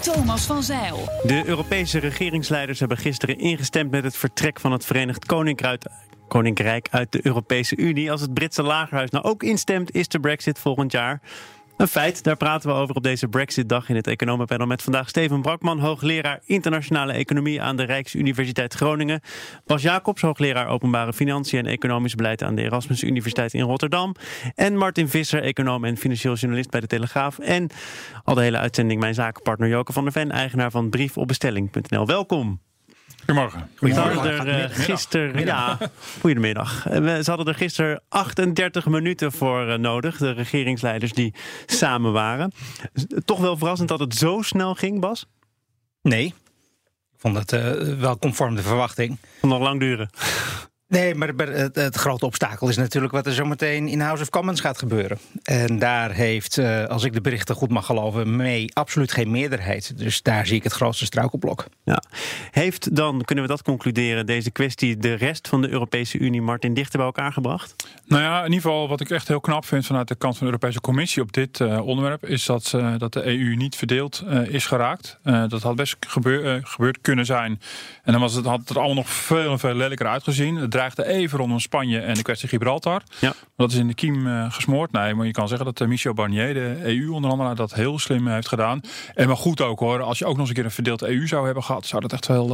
Thomas van Zeil. De Europese regeringsleiders hebben gisteren ingestemd met het vertrek van het Verenigd Koninkrijk. Uit de Europese Unie. Als het Britse lagerhuis nou ook instemt, is de Brexit volgend jaar een feit. Daar praten we over op deze Brexit-dag in het Economenpanel met vandaag Steven Brakman, hoogleraar internationale economie aan de Rijksuniversiteit Groningen. Bas Jacobs, hoogleraar openbare financiën en economisch beleid aan de Erasmus Universiteit in Rotterdam. En Martin Visser, econoom en financieel journalist bij de Telegraaf. En al de hele uitzending mijn zakenpartner Joke van der Ven, eigenaar van briefopbestelling.nl. Welkom. Goedemorgen. Hadden er uh, gisteren. Ja, goedemiddag. Ze hadden er gisteren 38 minuten voor uh, nodig, de regeringsleiders die samen waren. Toch wel verrassend dat het zo snel ging, Bas? Nee. Ik vond het uh, wel conform de verwachting. Vond nog lang duren. Nee, maar het, het, grote obstakel is natuurlijk wat er zometeen in House of Commons gaat gebeuren. En daar heeft, uh, als ik de berichten goed mag geloven, mee absoluut geen meerderheid. Dus daar zie ik het grootste struikelblok. Ja. Heeft dan, kunnen we dat concluderen, deze kwestie de rest van de Europese Unie, Martin, dichter bij elkaar gebracht? Nou ja, in ieder geval wat ik echt heel knap vind vanuit de kant van de Europese Commissie op dit uh, onderwerp, is dat, uh, dat de EU niet verdeeld is geraakt. dat had best gebeur, gebeurd kunnen zijn. En dan was het, had het er allemaal nog veel en veel lelijker uitgezien. Dreigde even rondom Spanje en de kwestie Gibraltar. Ja. Dat is in de kiem uh, gesmoord. Nee, maar je kan zeggen dat uh, Michel Barnier, de EU-onderhandelaar, dat heel slim heeft gedaan. En maar goed ook hoor. Als je ook nog eens een keer een verdeeld EU zou hebben gehad, zou dat echt wel.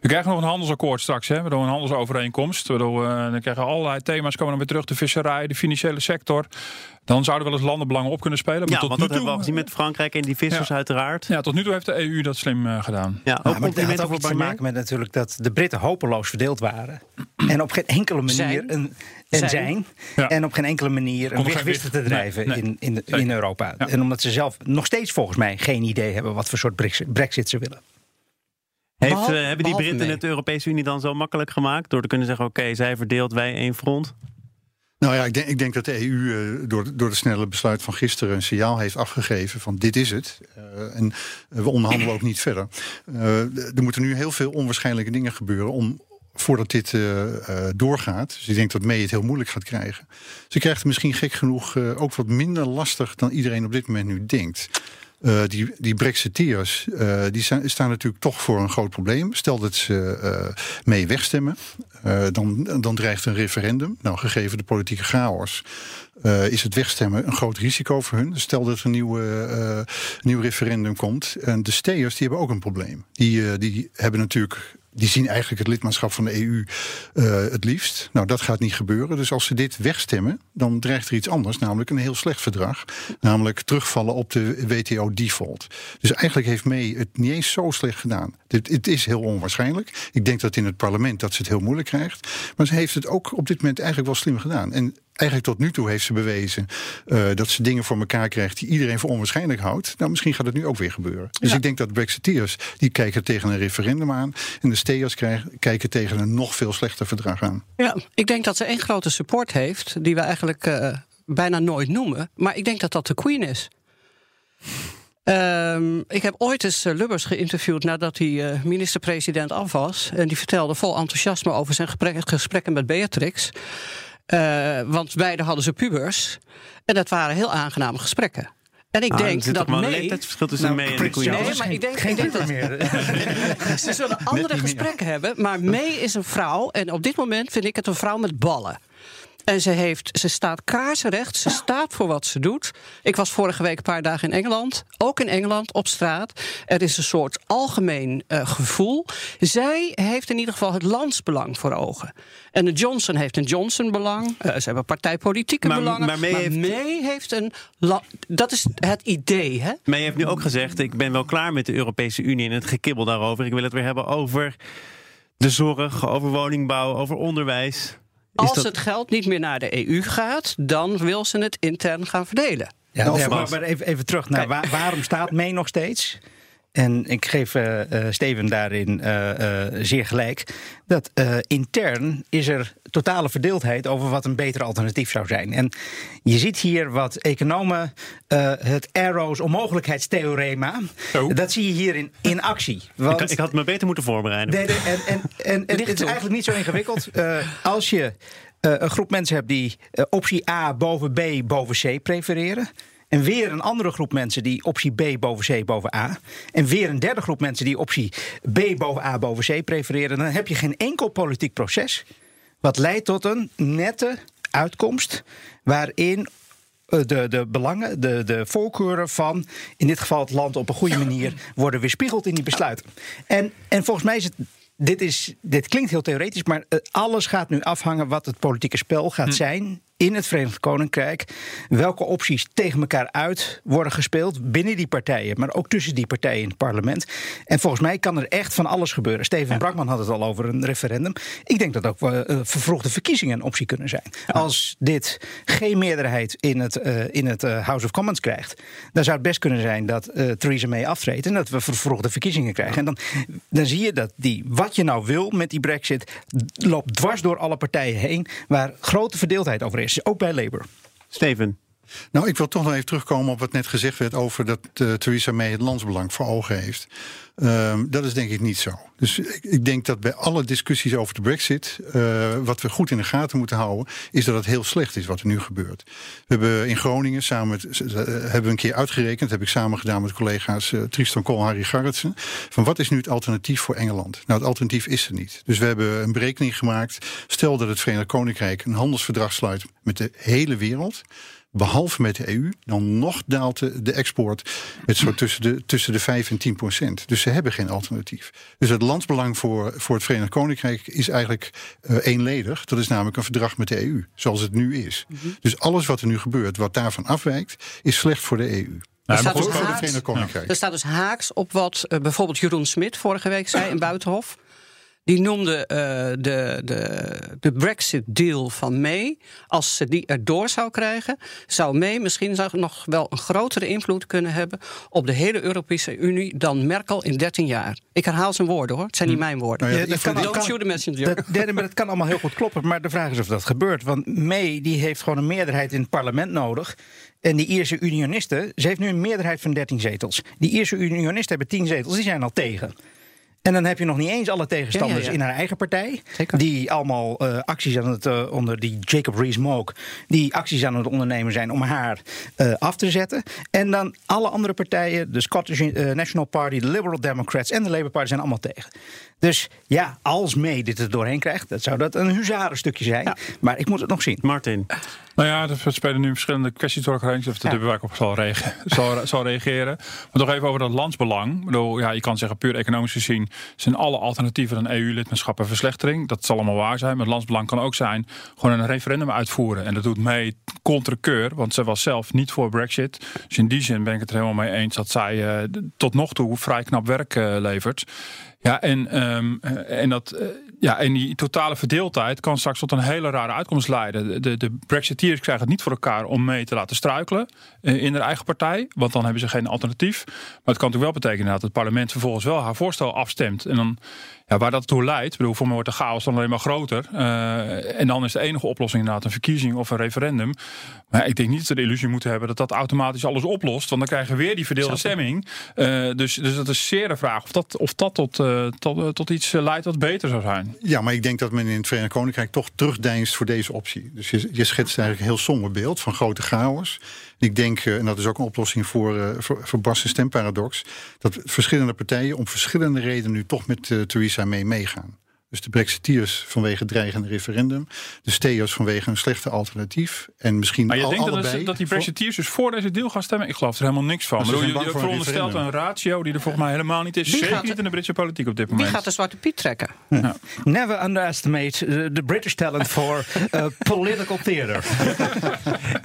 We krijgen nog een handelsakkoord straks, hè, waardoor een handelsovereenkomst. Waardoor dan krijgen allerlei thema's komen dan weer terug. De visserij, de financiële sector. Dan zouden wel eens landenbelangen op kunnen spelen. Maar ja, tot want nu dat toe, hebben we al gezien met Frankrijk en die vissers ja. uiteraard. Ja, tot nu toe heeft de EU dat slim uh, gedaan. Ja, ook ja, maar had ook voor iets te maken met natuurlijk dat de Britten hopeloos verdeeld waren. en op geen enkele manier Zijn. een, en Zijn. zijn. Ja. En op geen enkele manier een weg geen wisten te drijven nee, nee. in, in, Europa. Ja. En omdat ze zelf nog steeds volgens mij geen idee hebben wat voor soort Brexit, ze willen. Heeft, Behalve- eh, hebben die Britten het de Europese Unie dan zo makkelijk gemaakt? Door te kunnen zeggen, oké, zij verdeelt, wij één front. Nou ja, ik denk, ik denk dat de EU eh, door, door de snelle besluit van gisteren een signaal heeft afgegeven van dit is het. Eh, en we onderhandelen ook niet verder. Eh, er moeten nu heel veel onwaarschijnlijke dingen gebeuren om voordat dit doorgaat. Dus ik denk dat May het heel moeilijk gaat krijgen. Ze krijgt het misschien gek genoeg ook wat minder lastig dan iedereen op dit moment nu denkt. Eh, die, die Brexiteers eh, die staan natuurlijk toch voor een groot probleem. Stel dat ze eh, mee wegstemmen, dan, dan dreigt een referendum. Nou, gegeven de politieke chaos, is het wegstemmen een groot risico voor hun. Dus stel dat er een nieuwe, nieuw referendum komt. En de steers die hebben ook een probleem. Die, die hebben natuurlijk. Die zien eigenlijk het lidmaatschap van de EU eh, het liefst. Nou, dat gaat niet gebeuren. Dus als ze dit wegstemmen, dan dreigt er iets anders, namelijk een heel slecht verdrag. Namelijk terugvallen op de WTO-default. Dus eigenlijk heeft May het niet eens zo slecht gedaan. Dit, het is heel onwaarschijnlijk. Ik denk dat in het parlement dat ze het heel moeilijk krijgt. Maar ze heeft het ook op dit moment eigenlijk wel slim gedaan. En eigenlijk tot nu toe heeft ze bewezen eh, dat ze dingen voor elkaar krijgt die iedereen voor onwaarschijnlijk houdt. Nou, misschien gaat het nu ook weer gebeuren. Dus ik denk dat Brexiteers die kijken tegen een referendum aan. En de steers krijgen, kijken tegen een nog veel slechter verdrag aan. Ja, ik denk dat ze één grote support heeft, die we eigenlijk eh, bijna nooit noemen. Maar ik denk dat dat de Queen is. Ehm, ik heb ooit eens eh, Lubbers geïnterviewd nadat hij minister-president af was. En die vertelde vol enthousiasme over zijn gesprekken met Beatrix. Eh, want beide hadden ze pubers. En dat waren heel aangename gesprekken. En ik Ah, denk dat wel een leeftijdsverschil tussen May en de. Charles Nee, is maar geen- ik denk- geen ik denk dat- meer. Ze zullen andere gesprekken hebben, maar May is een vrouw. En op dit moment vind ik het een vrouw met ballen. En ze, heeft, ze staat kaarsenrecht, ze staat voor wat ze doet. Ik was vorige week een paar dagen in Engeland, ook in Engeland op straat. Er is een soort algemeen eh, gevoel. Zij heeft in ieder geval het landsbelang voor ogen. En de Johnson heeft een Johnson-belang. Eh, ze hebben partijpolitieke Maar- belangen. maar May heeft- May heeft een. Dat is het idee, hè? May heeft nu ook gezegd, ik ben wel klaar met de Europese Unie en het gekibbel daarover. Ik wil het weer hebben over de zorg, over woningbouw, over onderwijs. Als dat- het geld niet meer naar de EU gaat, dan wil ze het intern gaan verdelen. Ja, Nou, maar, even, even terug naar waar- waarom staat May nog steeds? En ik geef uh, Steven daarin uh, zeer gelijk. Dat intern is er totale verdeeldheid over wat een beter alternatief zou zijn. En je ziet hier wat economen het Arrows onmogelijkheidstheorema. Oh. Dat zie je hier in, in actie. Want, ik, ik, had me beter moeten voorbereiden. en, en, en, en het is eigenlijk niet zo ingewikkeld. als je een groep mensen hebt die optie A boven B boven C prefereren en weer een andere groep mensen die optie B boven C boven A. En weer een derde groep mensen die optie B boven A boven C prefereren. Dan heb je geen enkel politiek proces wat leidt tot een nette uitkomst waarin eh, de, de belangen, de, de voorkeuren van in dit geval het land op een goede manier worden weerspiegeld in die besluiten. En, en volgens mij is het dit, is, dit klinkt heel theoretisch, maar eh, alles gaat nu afhangen wat het politieke spel gaat hm. zijn in het Verenigd Koninkrijk. Welke opties tegen elkaar uit worden gespeeld binnen die partijen, maar ook tussen die partijen in het parlement. En volgens mij kan er echt van alles gebeuren. Steven ja. Brakman had het al over een referendum. Ik denk dat ook uh, vervroegde verkiezingen een optie kunnen zijn. Als dit geen meerderheid in het, uh, in het uh, House of Commons krijgt, dan zou het best kunnen zijn dat Theresa May aftreedt en dat we vervroegde verkiezingen krijgen. En dan, dan zie je dat die, wat je nou wil met die Brexit, loopt dwars door alle partijen heen, waar grote verdeeldheid over is ook bij Labour. Steven. Nou, ik wil toch nog even terugkomen op wat net gezegd werd over dat uh, Theresa May het landsbelang voor ogen heeft. Um, dat is denk ik niet zo. Dus ik, ik, denk dat bij alle discussies over de Brexit, uh, wat we goed in de gaten moeten houden, is dat het heel slecht is wat er nu gebeurt. We hebben in Groningen samen met, uh, hebben we een keer uitgerekend, heb ik samen gedaan met collega's Tristan Kool, Harry Garretsen, van wat is nu het alternatief voor Engeland? Nou, het alternatief is er niet. Dus we hebben een berekening gemaakt. Stel dat het Verenigd Koninkrijk een handelsverdrag sluit met de hele wereld behalve met de EU, dan nog daalt de, de export met zo tussen de, tussen de 5 en 10 procent. Dus ze hebben geen alternatief. Dus het landsbelang voor, voor het Verenigd Koninkrijk is eigenlijk uh, eenledig. Dat is namelijk een verdrag met de EU, zoals het nu is. Mhm. Dus alles wat er nu gebeurt, wat daarvan afwijkt, is slecht voor de EU. Er staat, dus haaks, er staat dus haaks op wat uh, bijvoorbeeld Jeroen Smit vorige week zei in Buitenhof. Die noemde uh, de, de, de Brexit-deal van May. Als ze die erdoor zou krijgen, zou May misschien nog wel een grotere invloed kunnen hebben op de hele Europese Unie dan Merkel in 13 jaar. Ik herhaal zijn woorden hoor, het zijn niet hm. mijn woorden. Nou ja, dat kan, Don't shoot the messenger. Dat, maar dat kan allemaal heel goed kloppen, maar de vraag is of dat gebeurt. Want May die heeft gewoon een meerderheid in het parlement nodig. En die Ierse unionisten, ze heeft nu een meerderheid van 13 zetels. Die Ierse unionisten hebben 10 zetels, die zijn al tegen. En dan heb je nog niet eens alle tegenstanders in haar eigen partij. Die allemaal uh, acties aan het, uh, onder die Jacob Rees-Mogg... die acties aan het ondernemen zijn om haar uh, af te zetten. En dan alle andere partijen, de Scottish National Party... de Liberal Democrats en de Labour Party zijn allemaal tegen. Dus ja, als mee dit er doorheen krijgt... dan zou dat een huzarenstukje zijn. Maar ik moet het nog zien. Martin. Nou ja, er spelen nu verschillende kwesties door elkaar heen. Of de ja. waar ik op zal, reageren, zal, zal, reageren. Maar nog even over dat landsbelang. Ik bedoel, ja, je kan zeggen, puur economisch gezien... zijn alle alternatieven aan EU-lidmaatschap een verslechtering. Dat zal allemaal waar zijn. Maar het landsbelang kan ook zijn... gewoon een referendum uitvoeren. En dat doet mee contre keur. Want ze was zelf niet voor Brexit. Dus in die zin ben ik het er helemaal mee eens... dat zij uh, tot nog toe vrij knap werk uh, levert. Ja, en, um, en, dat, uh, ja, en die totale verdeeldheid kan straks tot een hele rare uitkomst leiden. De, de Brexiteers krijgen het niet voor elkaar om mee te laten struikelen uh, in hun eigen partij. Want dan hebben ze geen alternatief. Maar het kan natuurlijk wel betekenen dat het parlement vervolgens wel haar voorstel afstemt. En dan ja, waar dat toe leidt, bedoel, voor me wordt de chaos dan alleen maar groter. Uh, en dan is de enige oplossing inderdaad een verkiezing of een referendum. Maar ik denk niet dat we de illusie moeten hebben dat dat automatisch alles oplost. Want dan krijgen we weer die verdeelde stemming. Uh, dus, dus dat is zeer de vraag of dat, of dat tot, uh, tot, tot iets leidt wat beter zou zijn. Ja, maar ik denk dat men in het Verenigd Koninkrijk toch terugdeinst voor deze optie. Dus je, je schetst eigenlijk een heel somber beeld van grote chaos. Ik denk, en dat is ook een oplossing voor, voor, voor Bas' stemparadox, dat verschillende partijen om verschillende redenen nu toch met uh, Theresa May meegaan. Dus de Brexiteers vanwege dreigende referendum. De steers vanwege een slechte alternatief. En misschien maar je al, denkt allebei dat, dat die Brexiteers dus voor deze deal gaan stemmen? Ik geloof er helemaal niks van. Bedoel, je, je veronderstelt een ratio die er volgens mij helemaal niet is. Wie Zeker niet in de Britse politiek op dit moment. Wie gaat de zwarte piet trekken? Ja. Never underestimate the British talent for uh, political theater.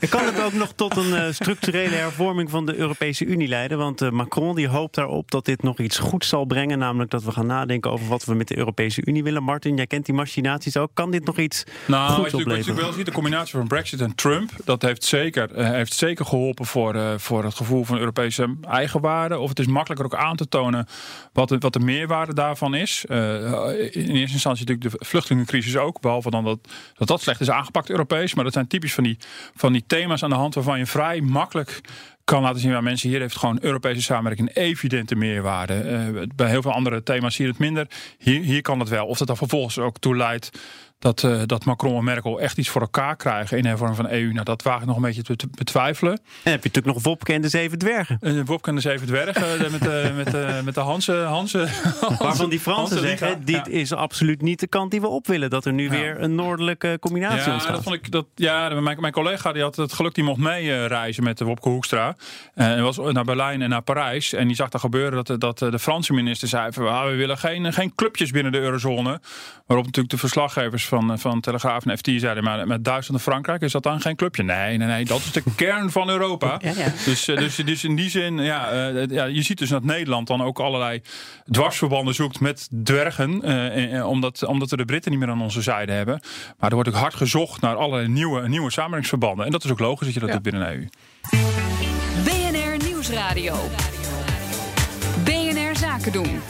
kan het ook nog tot een uh, structurele hervorming van de Europese Unie leiden? Want uh, Macron die hoopt daarop dat dit nog iets goeds zal brengen. Namelijk dat we gaan nadenken over wat we met de Europese Unie willen Martin, jij kent die machinaties ook. Kan dit nog iets Nou, goeds wat je, wat je opleveren? wel ziet, de combinatie van Brexit en Trump, dat heeft zeker, eh, heeft zeker geholpen voor, eh, voor het gevoel van Europese eigenwaarde. Of het is makkelijker ook aan te tonen wat de, wat de meerwaarde daarvan is. Eh, in eerste instantie natuurlijk de vluchtelingencrisis ook, behalve dan dat dat, dat slecht is aangepakt Europees. Maar dat zijn typisch van die, van die thema's aan de hand waarvan je vrij makkelijk kan laten zien waar mensen hier heeft gewoon Europese samenwerking een evidente meerwaarde. Eh, bij heel veel andere thema's zie je het minder. Hier, hier kan het wel. Of dat dan vervolgens ook toe leidt dat, eh, dat Macron en Merkel echt iets voor elkaar krijgen in een vorm van EU. Nou, dat waag ik nog een beetje te, betwijfelen. En heb je natuurlijk nog Wopke en de Zeven Dwergen. Uh, Wopke en de Zeven Dwergen eh, met, de met, met de Hanse... Hanse Waarvan die Fransen zeggen, dit is absoluut niet de kant die we op willen. Dat er nu Ja. weer een noordelijke combinatie Ja, ontstaat. dat vond ik dat. Ja, mijn, mijn collega die had het geluk, die mocht mee reizen met de Wopke Hoekstra. En was naar Berlijn en naar Parijs. En die zag daar gebeuren dat, dat de Franse minister zei: van, ah, we willen geen, geen clubjes binnen de eurozone. Waarop natuurlijk de verslaggevers van, van Telegraaf en FT zeiden: maar met Duitsland en Frankrijk is dat dan geen clubje? Nee, nee, nee, dat is de kern van Europa. Ja, ja. Dus, eh, dus, dus in die zin, ja, eh, ja, je ziet dus dat Nederland dan ook allerlei dwarsverbanden zoekt met dwergen. eh, eh, omdat, omdat we de Britten niet meer aan onze zijde hebben. Maar er wordt ook hard gezocht naar allerlei nieuwe, nieuwe samenwerkingsverbanden. En dat is ook logisch dat je dat doet binnen de EU. BNR Nieuwsradio. BNR Zaken doen.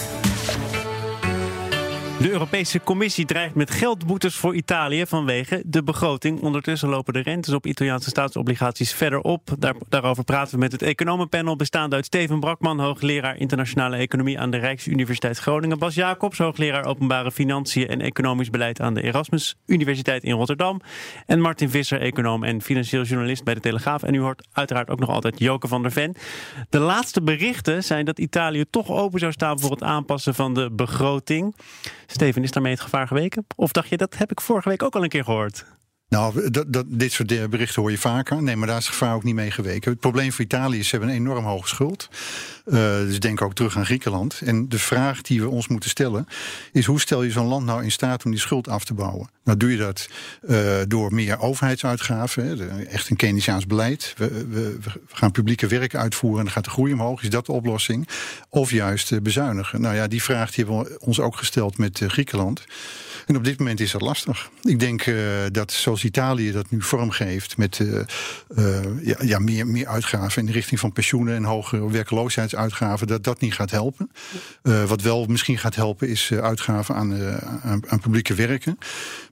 De Europese Commissie dreigt met geldboetes voor Italië vanwege de begroting. Ondertussen lopen de rentes op Italiaanse staatsobligaties verder op. Daar, daarover praten we met het economenpanel bestaande uit Steven Brakman, hoogleraar internationale economie aan de Rijksuniversiteit Groningen, Bas Jacobs, hoogleraar openbare financiën en economisch beleid aan de Erasmus Universiteit in Rotterdam en Martin Visser, econoom en financieel journalist bij de Telegraaf. En u hoort uiteraard ook nog altijd Joke van der Ven. De laatste berichten zijn dat Italië toch open zou staan voor het aanpassen van de begroting. Steven, is daarmee het gevaar geweken? Of dacht je, dat heb ik vorige week ook al een keer gehoord? Nou, dat, dit soort eh, berichten hoor je vaker. Nee, maar daar is het gevaar ook niet mee geweken. Het probleem voor Italië is, ze hebben een enorm hoge schuld. Uh, dus denk ook terug aan Griekenland. En de vraag die we ons moeten stellen is... hoe stel je zo'n land nou in staat om die schuld af te bouwen? Nou doe je dat uh, door meer overheidsuitgaven. Hè, echt een Keynesiaans beleid. We, we, gaan publieke werk uitvoeren en dan gaat de groei omhoog. Is dat de oplossing? Of juist uh, bezuinigen? Nou ja, die vraag die hebben we ons ook gesteld met Griekenland. En op dit moment is dat lastig. Ik denk dat zoals Italië dat nu vormgeeft met uh, uh, ja, ja, meer, meer uitgaven in de richting van pensioenen en hogere werkloosheidsuitgaven, dat dat niet gaat helpen. wat wel misschien gaat helpen is uitgaven aan, aan, aan, publieke werken.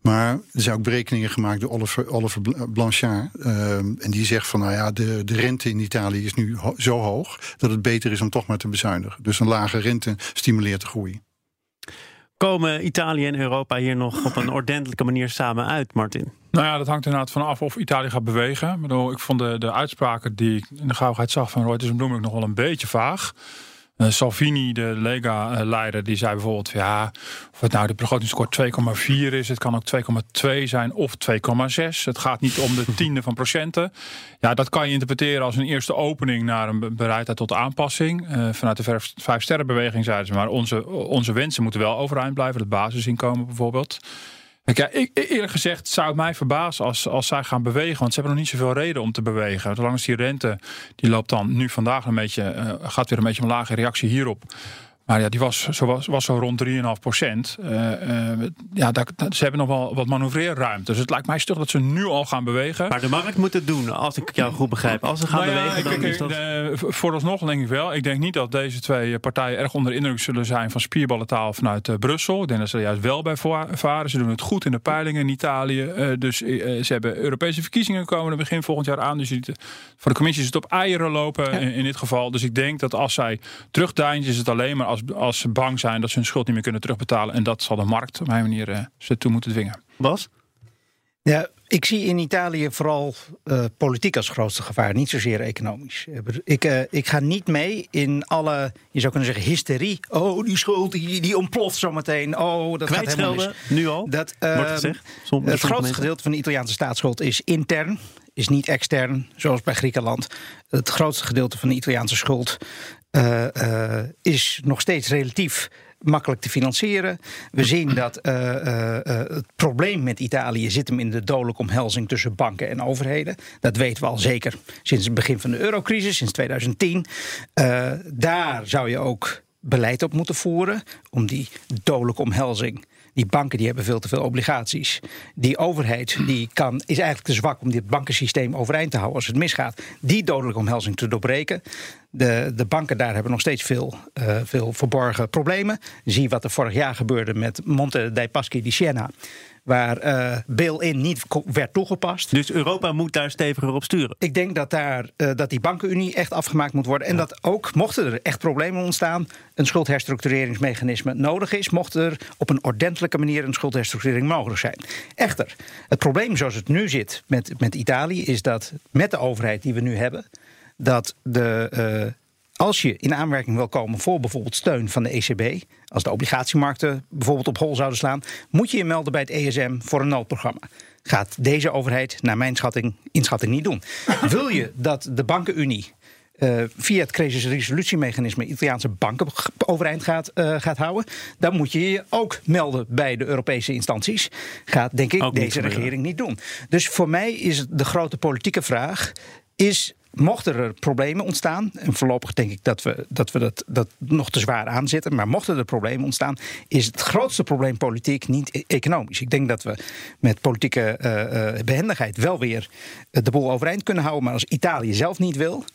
Maar er zijn ook berekeningen gemaakt door Oliver, Oliver Blanchard. en die zegt van nou ja, de, de rente in Italië is nu zo hoog dat het beter is om toch maar te bezuinigen. Dus een lage rente stimuleert de groei. Komen Italië en Europa hier nog op een ordentelijke manier samen uit, Martin? Nou ja, dat hangt inderdaad vanaf of Italië gaat bewegen. Ik, bedoel, ik vond de, de uitspraken die ik in de gauwheid zag van Reuters en Bloomberg nog wel een beetje vaag. Uh, Salvini, de Lega-leider, die zei bijvoorbeeld: ja, of het nou de begrotingskort 2,4 is, het kan ook 2,2 zijn of 2,6. Het gaat niet om de tiende van procenten. Ja, dat kan je interpreteren als een eerste opening naar een bereidheid tot aanpassing. Uh, vanuit de vijf sterrenbeweging zeiden ze maar: onze, onze wensen moeten wel overeind blijven, het basisinkomen bijvoorbeeld. Ja, ik, eerlijk gezegd zou het mij verbazen als, als zij gaan bewegen. Want ze hebben nog niet zoveel reden om te bewegen. Zolang die rente, die loopt dan nu vandaag een beetje, uh, gaat weer een beetje omlaag in reactie hierop. Maar ja, die was zo, was, was zo rond 3,5 procent. Uh, uh, ja, daar, ze hebben nog wel wat manoeuvreerruimte. Dus het lijkt mij stug dat ze nu al gaan bewegen. Maar de markt moet het doen, als ik jou goed begrijp. Als ze gaan nou ja, bewegen, dan ik, is dat... Uh, vooralsnog denk ik wel. Ik denk niet dat deze twee partijen erg onder indruk zullen zijn van spierballentaal vanuit uh, Brussel. Ik denk dat ze er juist wel bij varen. Ze doen het goed in de peilingen in Italië. Uh, dus ze hebben Europese verkiezingen komen begin volgend jaar aan. Dus je, voor de commissie is het op eieren lopen ja. in, in, dit geval. Dus ik denk dat als zij terugdijnen, is het alleen maar als, als ze bang zijn dat ze hun schuld niet meer kunnen terugbetalen. En dat zal de markt op mijn manier uh, ze toe moeten dwingen. Bas? Ja, ik zie in Italië vooral uh, politiek als grootste gevaar, niet zozeer economisch. Ik, uh, ik ga niet mee in alle, je zou kunnen zeggen, hysterie. Oh, die schuld die, die ontploft zometeen. Oh, dat gaat helemaal mis. nu al? Dat, uh, gezegd, soms, het grootste gedeelte van de Italiaanse staatsschuld is intern, is niet extern, zoals bij Griekenland. Het grootste gedeelte van de Italiaanse schuld is nog steeds relatief makkelijk te financieren. We zien dat uh, het probleem met Italië zit hem in de dodelijke omhelzing tussen banken en overheden. Dat weten we al zeker sinds het begin van de eurocrisis, sinds 2010. daar zou je ook beleid op moeten voeren om die dodelijke omhelzing Die banken die hebben veel te veel obligaties. Die overheid die kan, is eigenlijk te zwak om dit bankensysteem overeind te houden als het misgaat. Die dodelijke omhelzing te doorbreken. De, de banken daar hebben nog steeds veel, uh, veel verborgen problemen. Zie wat er vorig jaar gebeurde met Monte dei Paschi di Siena waar uh, bail-in niet werd toegepast. Dus Europa moet daar steviger op sturen? Ik denk dat, daar, uh, dat die bankenunie echt afgemaakt moet worden. En ja. dat ook, mochten er echt problemen ontstaan... een schuldherstructureringsmechanisme nodig is... mocht er op een ordentelijke manier een schuldherstructurering mogelijk zijn. Echter, het probleem zoals het nu zit met, met Italië... is dat met de overheid die we nu hebben... dat de... Uh, als je in aanmerking wil komen voor bijvoorbeeld steun van de ECB, als de obligatiemarkten bijvoorbeeld op hol zouden slaan, moet je je melden bij het ESM voor een noodprogramma. Gaat deze overheid, naar mijn schatting, inschatting, niet doen. Wil je dat de bankenunie uh, via het crisisresolutiemechanisme Italiaanse banken overeind gaat, uh, gaat houden, dan moet je je ook melden bij de Europese instanties. Gaat, denk ik, deze regering niet doen. Dus voor mij is de grote politieke vraag: is Mochten er problemen ontstaan, en voorlopig denk ik dat we dat, we dat, dat nog te zwaar aanzetten, maar mochten er problemen ontstaan, is het grootste probleem politiek, niet e- economisch. Ik denk dat we met politieke uh, uh, behendigheid wel weer de boel overeind kunnen houden, maar als Italië zelf niet wil,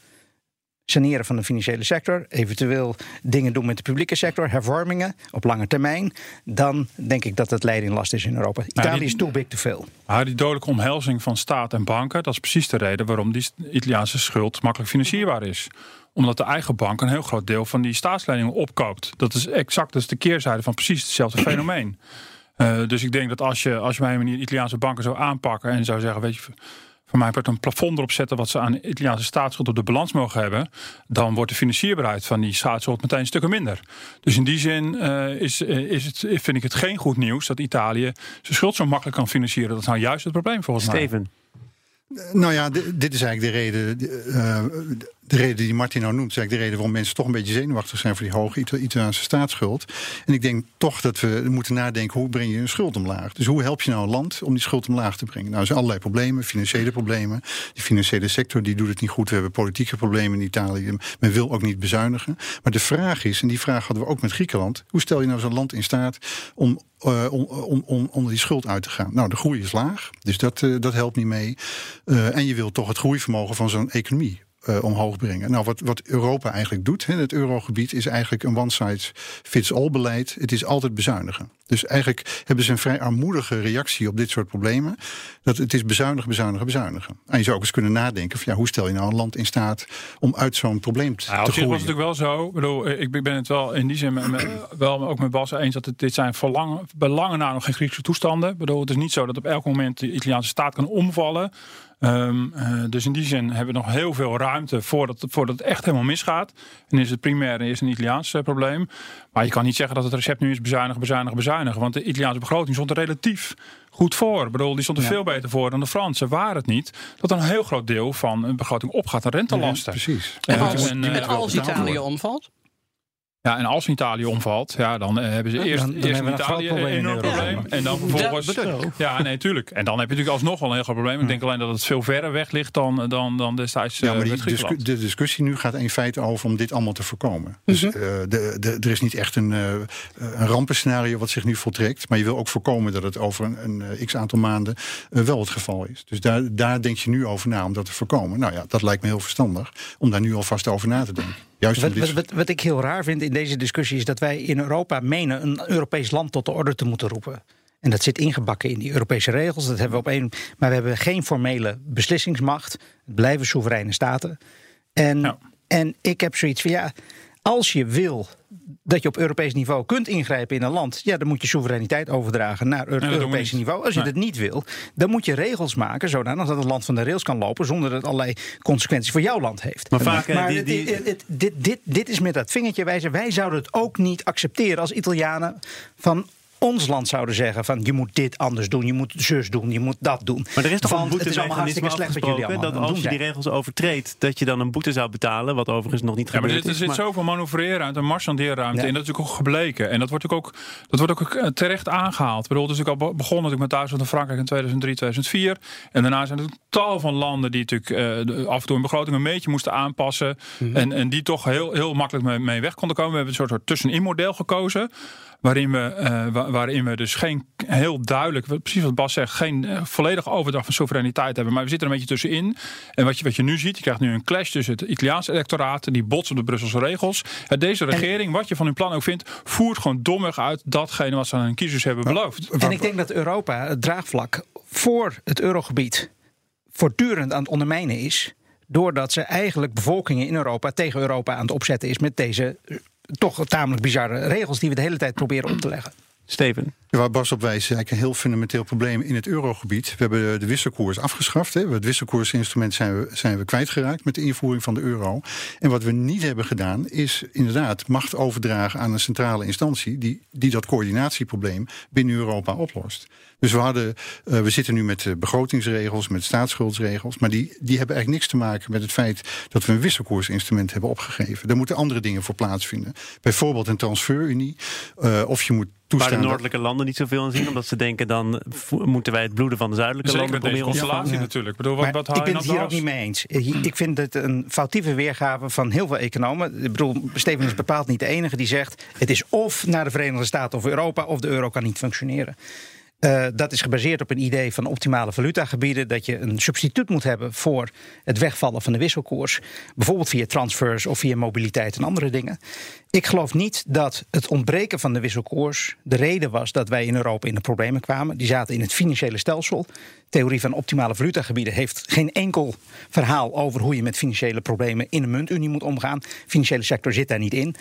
saneren van de financiële sector, eventueel dingen doen met de publieke sector, hervormingen op lange termijn, dan denk ik dat het leiding last is in Europa. Italië is too big to fail. Maar die dodelijke omhelzing van staat en banken, dat is precies de reden waarom die Italiaanse schuld makkelijk financierbaar is omdat de eigen bank een heel groot deel van die staatsleningen opkoopt. Dat is exact dus de keerzijde van precies hetzelfde fenomeen. Uh, dus ik denk dat als je, als je bij een manier Italiaanse banken zou aanpakken en zou zeggen, weet je, van mij wordt een plafond erop zetten wat ze aan Italiaanse staatsschuld op de balans mogen hebben, dan wordt de financierbaarheid van die staatsschuld meteen stukken minder. Dus in die zin uh, is, is het, vind ik het geen goed nieuws dat Italië zijn schuld zo makkelijk kan financieren. Dat is nou juist het probleem volgens Steven. mij. Steven. Nou ja, dit is eigenlijk de reden. Uh, de reden die Martin nou noemt, is eigenlijk de reden waarom mensen toch een beetje zenuwachtig zijn voor die hoge Italiaanse staatsschuld. En ik denk toch dat we moeten nadenken hoe breng je een schuld omlaag. Dus hoe help je nou een land om die schuld omlaag te brengen? Nou, er zijn allerlei problemen, financiële problemen. Die financiële sector die doet het niet goed. We hebben politieke problemen in Italië. Men wil ook niet bezuinigen. Maar de vraag is, en die vraag hadden we ook met Griekenland, hoe stel je nou zo'n land in staat om uh, om, om, onder die schuld uit te gaan. Nou, de groei is laag, dus dat, uh, dat helpt niet mee. Uh, en je wilt toch het groeivermogen van zo'n economie uh, omhoog brengen. Nou, wat, wat Europa eigenlijk doet, hè, het eurogebied, is eigenlijk een one-size-fits-all beleid. Het is altijd bezuinigen. Dus eigenlijk hebben ze een vrij armoedige reactie op dit soort problemen. Dat het is bezuinigen, bezuinigen, bezuinigen. En je zou ook eens kunnen nadenken: van, ja, hoe stel je nou een land in staat om uit zo'n probleem te, nou, te groeien? was het natuurlijk wel zo. Ik, bedoel, ik ben het wel in die zin met, met, wel ook met Bas eens dat het, dit zijn verlangen, belangen na nog geen Griekse toestanden. Ik bedoel, het is niet zo dat op elk moment de Italiaanse staat kan omvallen. Um, uh, dus in die zin hebben we nog heel veel ruimte voordat, voordat het echt helemaal misgaat. En is het primair is een Italiaans uh, probleem. Maar je kan niet zeggen dat het recept nu is bezuinigen, bezuinigen, bezuinigen. Want de Italiaanse begroting stond er relatief goed voor. Ik bedoel, die stond er ja. veel beter voor dan de Franse. Waar het niet dat een heel groot deel van een begroting opgaat aan rentelasten. Ja, precies. En als, en, en als Italië omvalt? Ja, en als Italië omvalt, ja, dan uh, hebben ze eerst, dan, dan eerst hebben Italië een enorm probleem. En dan vervolgens. Ja, ja, nee, tuurlijk. En dan heb je natuurlijk alsnog wel een heel groot probleem. Ik denk alleen dat het veel verder weg ligt dan, dan, dan destijds. Ja, maar die discu de discussie nu gaat in feite over om dit allemaal te voorkomen. Dus uh, de, de, er is niet echt een, uh, een rampenscenario wat zich nu voltrekt. Maar je wil ook voorkomen dat het over een, een x aantal maanden wel het geval is. Dus daar, daar denk je nu over na om dat te voorkomen. Nou ja, dat lijkt me heel verstandig om daar nu alvast over na te denken. Juist wat, wat, wat, wat, ik heel raar vind in deze discussie is dat wij in Europa menen een Europees land tot de orde te moeten roepen. En dat zit ingebakken in die Europese regels. Dat hebben we op een, maar we hebben geen formele beslissingsmacht. Het blijven soevereine staten. En, ja. en ik heb zoiets van ja, als je wil dat je op Europees niveau kunt ingrijpen in een land, ja, dan moet je soevereiniteit overdragen naar het Europees niveau. Als je nee. dat niet wil, dan moet je regels maken zodanig dat het land van de rails kan lopen zonder dat het allerlei consequenties voor jouw land heeft. Maar, vaak, maar die, die... Dit, dit, dit, dit, dit is met dat vingertje wijzen. Wij zouden het ook niet accepteren als Italianen van ons land zouden zeggen van je moet dit anders doen, je moet zus doen, je moet dat doen. Maar er is toch Want een boete het is allemaal hartstikke slecht wat jullie allemaal dat als je die regels overtreedt, dat je dan een boete zou betalen, wat overigens nog niet ja, maar gebeurd dit, er is. zit maar- zoveel manoeuvreren uit een marchandeerruimte. Ja. En dat is natuurlijk ook gebleken. En dat wordt ook, dat wordt ook eh, terecht aangehaald. Ik bedoel, het is natuurlijk al be- begonnen natuurlijk met Duitsland en Frankrijk in 2003, 2004. En daarna zijn er natuurlijk tal van landen die natuurlijk eh, af en toe een begroting een beetje moesten aanpassen. Mhm. en, en die toch heel, heel makkelijk mee, mee weg konden komen. We hebben een soort, soort tussenin model gekozen. Waarin we, uh, waarin we dus geen heel duidelijk, precies wat Bas zegt, geen uh, volledige overdracht van soevereiniteit hebben. Maar we zitten er een beetje tussenin. En wat je, wat je nu ziet, je krijgt nu een clash tussen het Italiaanse electoraat, die botsen op de Brusselse regels. En deze regering, wat je van hun plan ook vindt, voert gewoon dommig uit datgene wat ze aan hun kiezers hebben beloofd. En ik denk dat Europa het draagvlak voor het eurogebied voortdurend aan het ondermijnen is. Doordat ze eigenlijk bevolkingen in Europa tegen Europa aan het opzetten is met deze toch tamelijk bizarre regels die we de hele tijd proberen op te leggen. Steven. Waar Bas op wijst, is eigenlijk een heel fundamenteel probleem in het eurogebied. We hebben de wisselkoers afgeschaft. Hè. Het wisselkoersinstrument zijn we, zijn we kwijtgeraakt met de invoering van de euro. En wat we niet hebben gedaan, is inderdaad macht overdragen aan een centrale instantie die, die dat coördinatieprobleem binnen Europa oplost. Dus we, hadden, uh, we zitten nu met begrotingsregels, met staatsschuldsregels. Maar die, die hebben eigenlijk niks te maken met het feit dat we een wisselkoersinstrument hebben opgegeven. Daar moeten andere dingen voor plaatsvinden. Bijvoorbeeld een transferunie. Uh, of je moet Waar de noordelijke landen niet zoveel in zien, omdat ze denken dan moeten wij het bloeden van de zuidelijke Zeker landen proberen deze constellatie ja. natuurlijk. Ik, bedoel, wat, wat ik ben het hier ook niet mee eens. Ik vind het een foutieve weergave van heel veel economen. Ik bedoel, Steven is bepaald niet de enige die zegt: het is of naar de Verenigde Staten of Europa, of de euro kan niet functioneren. Uh, dat is gebaseerd op een idee van optimale valutagebieden. Dat je een substituut moet hebben voor het wegvallen van de wisselkoers. Bijvoorbeeld via transfers of via mobiliteit en andere dingen. Ik geloof niet dat het ontbreken van de wisselkoers de reden was dat wij in Europa in de problemen kwamen. Die zaten in het financiële stelsel. Theorie van optimale valutagebieden heeft geen enkel verhaal over hoe je met financiële problemen in een muntunie moet omgaan. De financiële sector zit daar niet in.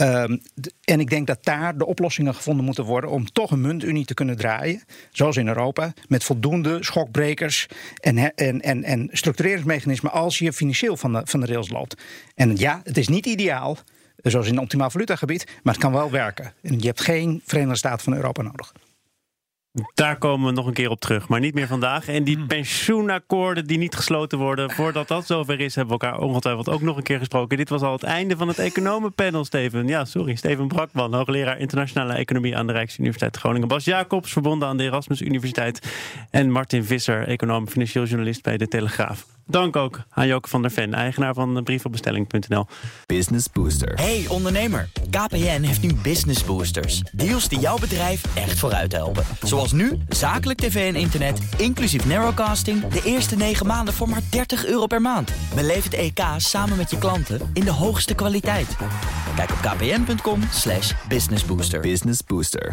Um, en ik denk dat daar de oplossingen gevonden moeten worden om toch een muntunie te kunnen draaien, zoals in Europa, met voldoende schokbrekers en, en, en, en structureringsmechanismen als je financieel van de, van de rails loopt. En ja, het is niet ideaal, zoals in een optimaal valutagebied, maar het kan wel werken. En je hebt geen Verenigde Staten van Europa nodig. Daar komen we nog een keer op terug, maar niet meer vandaag. En die hmm. pensioenakkoorden die niet gesloten worden, voordat dat zover is, hebben we elkaar ongetwijfeld ook nog een keer gesproken. Dit was al het einde van het economenpanel, Steven. Ja, sorry, Steven Brakman, hoogleraar internationale economie aan de Rijksuniversiteit Groningen. Bas Jacobs, verbonden aan de Erasmus Universiteit. En Martin Visser, econoom, financieel journalist bij De Telegraaf. Dank ook aan Joke van der Ven, eigenaar van brievenbestelling.nl. Business Booster. Hey ondernemer, KPN heeft nu Business Boosters. Deals die jouw bedrijf echt vooruit helpen. Zoals nu, zakelijk tv en internet, inclusief narrowcasting... de eerste 9 maanden voor maar 30 euro per maand. Beleef het EK samen met je klanten in de hoogste kwaliteit. Kijk op kpn.com businessbooster. Business Booster.